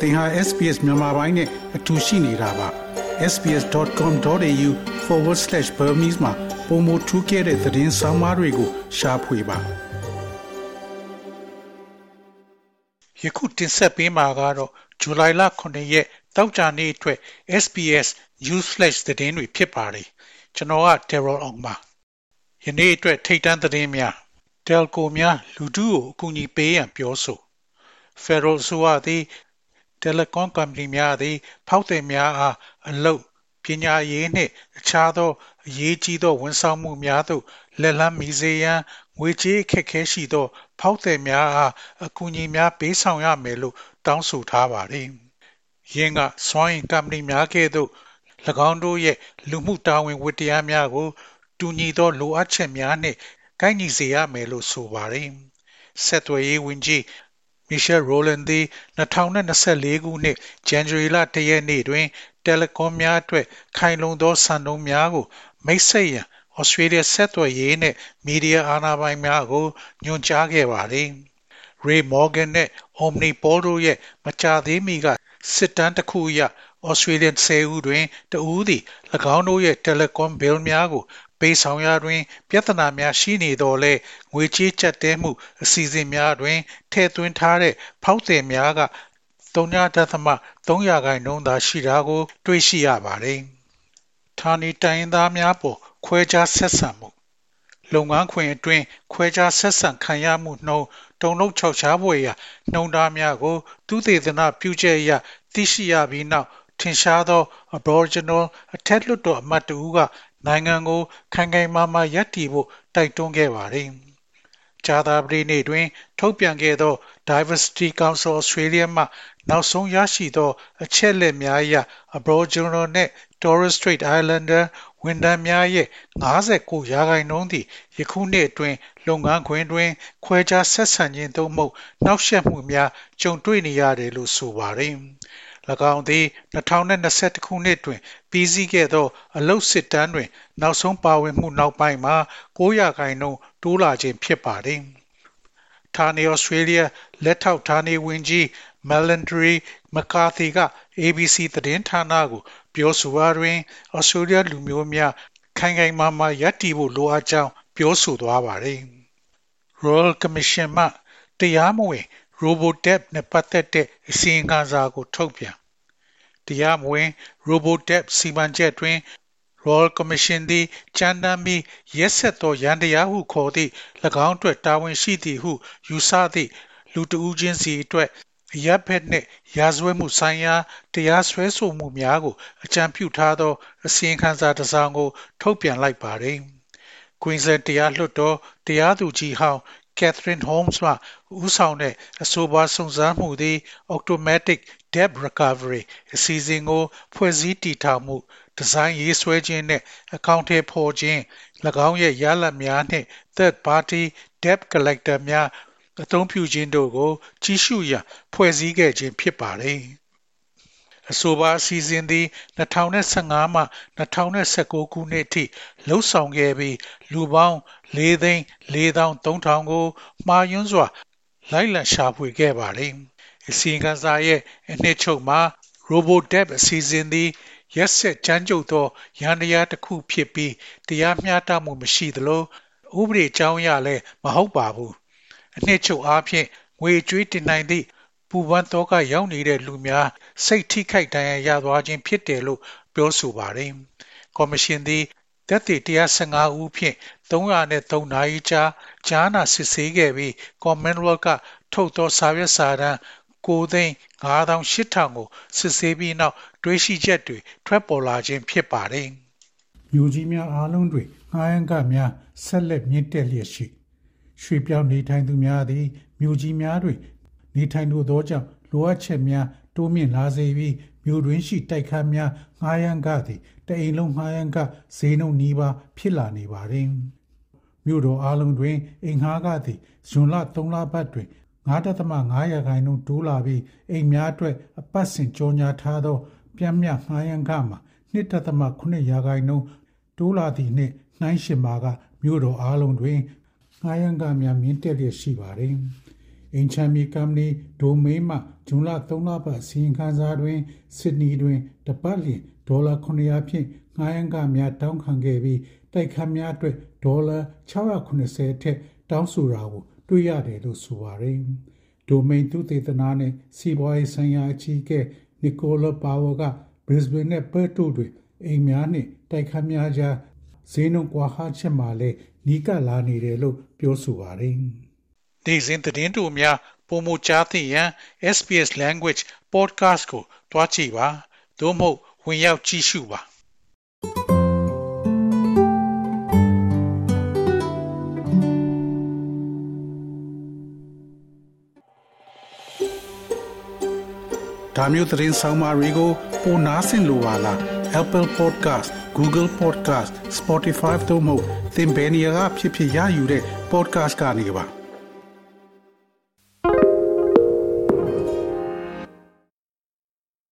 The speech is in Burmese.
သင်ဟာ SPS မြန်မာပိုင်းနဲ့အတူရှိနေတာပါ sps.com.au/burmese မှာပုံမထူးခဲ့တဲ့သတင်းစာမားတွေကိုရှားဖွေပါယခုတင်ဆက်ပေးမှာကတော့ဇူလိုင်လ9ရက်တောက်ကြနေ့အတွက် SPS News Flash သတင်းတွေဖြစ်ပါတယ်ကျွန်တော်က Terror အောင်ပါယနေ့အတွက်ထိတ်တန့်သတင်းများ Telco များလူထုကိုအကူအညီပေးရန်ပြောဆို Federal ဆိုရသည် Telecom Company များသည် ဖောက်သည်များအား အလုပ် ပညာရေးနှင့် အခြားသော အရေးကြီးသော ဝန်ဆောင်မှုများသို့ လက်လန်းမီစေရန် ငွေကြေးအခက်အခဲရှိသော ဖောက်သည်များအား အကူအညီများ ပေးဆောင်ရမယ်လို့ တောင်းဆိုထားပါသည်။ယင်းက စွမ်းအင်ကုမ္ပဏီများကဲ့သို့၎င်းတို့ရဲ့ လူမှုတာဝန်ဝတ္တရားများကို တူညီသော လိုအပ်ချက်များနှင့် ကိုက်ညီစေရမယ်လို့ ဆိုပါတယ်။ဆက်သွယ်ရေးဝန်ကြီး မီရှယ်ရိုလန်သည်2024ခုနှစ်ဇန်နဝါရီလ1ရက်နေ့တွင်တယ်လီကွန်များအတွက်ခိုင်လုံသောစံနှုန်းများကို မိတ်ဆက်ရန်ဩစတြေးလျဆက်သွယ်ရေးနှင့်မီဒီယာအာဏာပိုင်များကိုညွှန်ကြားခဲ့ပါသည်။ Ray Morgan နဲ့ Omnipol တို့ရဲ့မကြာသေးမီကစစ်တမ်းတစ်ခုအရ Australian 10ဦးတွင်တဦးသည်၎င်းတို့ရဲ့ Telecom bill များကို ပေးဆောင်ရာတွင် ပြဿနာများရှိနေတော့လဲငွေကြေးကျပ်တဲမှု အစီအစဉ်များတွင်ထည့်သွင်းထားတဲ့ဖောက်သည်များက3.3ရာခိုင်နှုန်းသာရှိတာကို တွေ့ရှိရပါတယ်။ဌာနေတိုင်းသားများပေါ်ခွဲခြားဆက်ဆံမှုလုပ်ငန်းခွင်အတွင်းခွဲခြားဆက်ဆံခံရမှုနှုန်းတုံလုံးခြောက်ခြားဖွယ်ရာနှုန်းသားများကို သူသေသနာပြုချက်အရသိရှိရပြီးနောက် ထင်ရှားသော Aboriginal အထက်လွှတ်တော်အမတ်တဦးက နိုင်ငံကိုခိုင်ခိုင်မာမာရပ်တည်ဖို့ တိုက်တွန်းခဲ့ပါတယ်။ဂျာသာပတိနေ့တွင် ထုတ်ပြန်ခဲ့သော Diversity Council Australia မှနောက်ဆုံးရရှိသော အချက်အလက်များအရ Aboriginal နှင့် Torres Strait Islander ဝန်ထမ်းများရဲ့59ရာခိုင်နှုန်းသည်ယခုနှစ်အတွင်းလုပ်ငန်းခွင်တွင်ခွဲခြားဆက်ဆံခြင်းသို့မဟုတ်နှောက်ယှက်မှုများကြုံတွေ့နေရတယ်လို့ဆိုပါတယ်။၎ င်းသည်2021ခုနှစ်တွင် ပြီးစီးခဲ့သော အလုတ်စစ်တမ်းတွင် နောက်ဆုံးပါဝင်မှုနောက်ပိုင်းမှာ9ရာခိုင်နှုန်းတိုးလာခြင်းဖြစ်ပါတယ်။ဌာနေဩစတြေးလျလက်ထောက်ဌာနေဝန်ကြီး Melandri McCarthy က ABC သတင်းဌာနကို ပြောဆိုရာတွင်ဩစတြေးလျလူမျိုးများခိုင်ခိုင်မာမာရပ်တည်ဖို့လိုအပ်ကြောင်းပြောဆိုသွားပါတယ်။ Royal Commission မှတရားမဝင် Robodebt နဲ့ပတ်သက်တဲ့အစီရင်ခံစာကို ထုတ်ပြန်တရားမဝင် Robodebt စီမံချက်တွင် Royal Commission သည်ကြမ်းတမ်းပြီးရက်ဆက်သောရန်တရားဟုခေါ်သည့်၎င်းအတွက်တာဝန်ရှိသည်ဟုယူဆသည့်လူတဦးချင်းစီအတွက်ရပ်ဖက်နှင့်ရာဇဝတ်မှုဆိုင်ရာတရားစွဲဆိုမှုများကိုအကြံပြုထားသောအစီရင်ခံစာတစ်စောင်ကို ထုတ်ပြန်လိုက်ပါတယ်။ Queensland တရားလွှတ်တော်တရားသူကြီးဟောင်း Catherine Holmes မှဦးဆောင်တဲ့အဆိုပါစုံစမ်းမှုသည် Automatic Debt Recovery အစီအစဉ်ကို ဖွဲ့စည်းတည်ထောင်မှုဒီဇိုင်းရေးဆွဲခြင်းနဲ့အကောင့်ထဲဖော်ခြင်း၎င်းရဲ့ရလဒ်များနှင့် third party debt collector များအသုံးပြုခြင်းတို့ကို ကြီးစုရန်ဖွဲ့စည်းခဲ့ခြင်းဖြစ်ပါတယ်။ အဆိုပါအစီအစဉ်သည်2015မှ2019ခုနှစ်အထိလှုပ်ဆောင်ခဲ့ပြီးလူပေါင်း၄သိန်း4300ကိုမှားယွင်းစွာ လိုက်လံရှာဖွေခဲ့ပါတယ်။အစီအကံစာရဲ့အနှစ်ချုပ်မှာ RoboDebt အစီအစဉ်သည်ရက်ဆက်ကြမ်းကြုတ်သောရန်တရားတစ်ခုဖြစ်ပြီးတရားမျှတမှုမရှိသလိုဥပဒေအကြောင်းအရလည်းမဟုတ်ပါဘူးအနှစ်ချုပ်အားဖြင့်ငွေကြွေးတင်နိုင်သည့် ပူပန်းတော့ကရောက်နေတဲ့လူများစိတ်ထိခိုက်ဒဏ်ရာရသွားခြင်းဖြစ်တယ်လို့ပြောဆိုပါတယ်။ကော်မရှင်သည်တက်တီ115ဦးဖြင့်303နာရီကြာကြားနာစစ်ဆေးခဲ့ပြီး Commonwealth ကထုတ်သောစာရွက်စာတမ်း9သိန်း9800ကိုစစ်ဆေးပြီးနောက်တွေးရှိချက်တွေထွက်ပေါ်လာခြင်းဖြစ်ပါတယ်။မြို့ကြီးများအားလုံးတွင်ငှားရမ်းကများဆက်လက်မြင့်တက်လျက်ရှိရွှေပြောင်းနေထိုင်သူများသည်မြို့ကြီးများတွင် နေထိုင်လိုသောကြောင့်လိုအပ်ချက်များတိုးမြင့်လာစေပြီးမြို့တွင်ရှိတိုက်ခန်းများငှားရမ်းကသည်တအိမ်လုံးငှားရမ်းကဈေးနှုန်းနီးပါးဖြစ်လာနေပါသည်မြို့တော်အားလုံးတွင်အိမ်ငှားကသည်ဇွန်လ3လပတ်တွင်9.5ရာခိုင်နှုန်းတိုးလာပြီးအိမ်များအတွက်အပတ်စဉ်ကြောညာထားသော ပြန်မြငှားရမ်းကမှာ2.8ရာခိုင်နှုန်းတိုးလာသည့်နှင့်နှိုင်းယှဉ်ပါကမြို့တော်အားလုံးတွင်ငှားရမ်းကများမြင့်တက်လျက်ရှိပါသည်။ အင်ချမ်မီကမ္ပဏီဒိုမိန်းမှဂျွန်လ3လပတ်စီရင်ခံစာတွင်စစ်နီတွင်တပတ်လျင်ဒေါ်လာ900ဖြင့်ငှားရမ်းကများတောင်းခံခဲ့ပြီးတိုက်ခတ်များအတွက်ဒေါ်လာ690ထက်တောင်းဆိုတာကိုတွေ့ရတယ်လို့ဆိုပါတယ်။ဒိုမိန်သူတေသနာနဲ့စီးပွားရေးဆိုင်ရာအကြီးအကဲနီကိုလာပါဝါက Brisbane နဲ့ Perth တို့တွင်အိမ်များနှင့်တိုက်ခတ်များကြားဈေးနှုန်းကွာဟချက်မှလည်းနီးကပ်လာနေတယ်လို့ပြောဆိုပါတယ်။ နေ့စဉ်သတင်းတို့များပုံမကြားသိရန် SPS Language Podcast ကိုတွားကြည့်ပါသို့မဟုတ်ဝင်ရောက်ကြည့်ရှုပါဒါမျိုးသတင်းဆောင်မာတွေကိုပိုနားဆင်လိုပါလား Apple Podcast Google Podcast Spotify တို့မှာသင်ပင်ရာဖြစ်ဖြစ်ရယူတဲ့ podcast ကနေပါ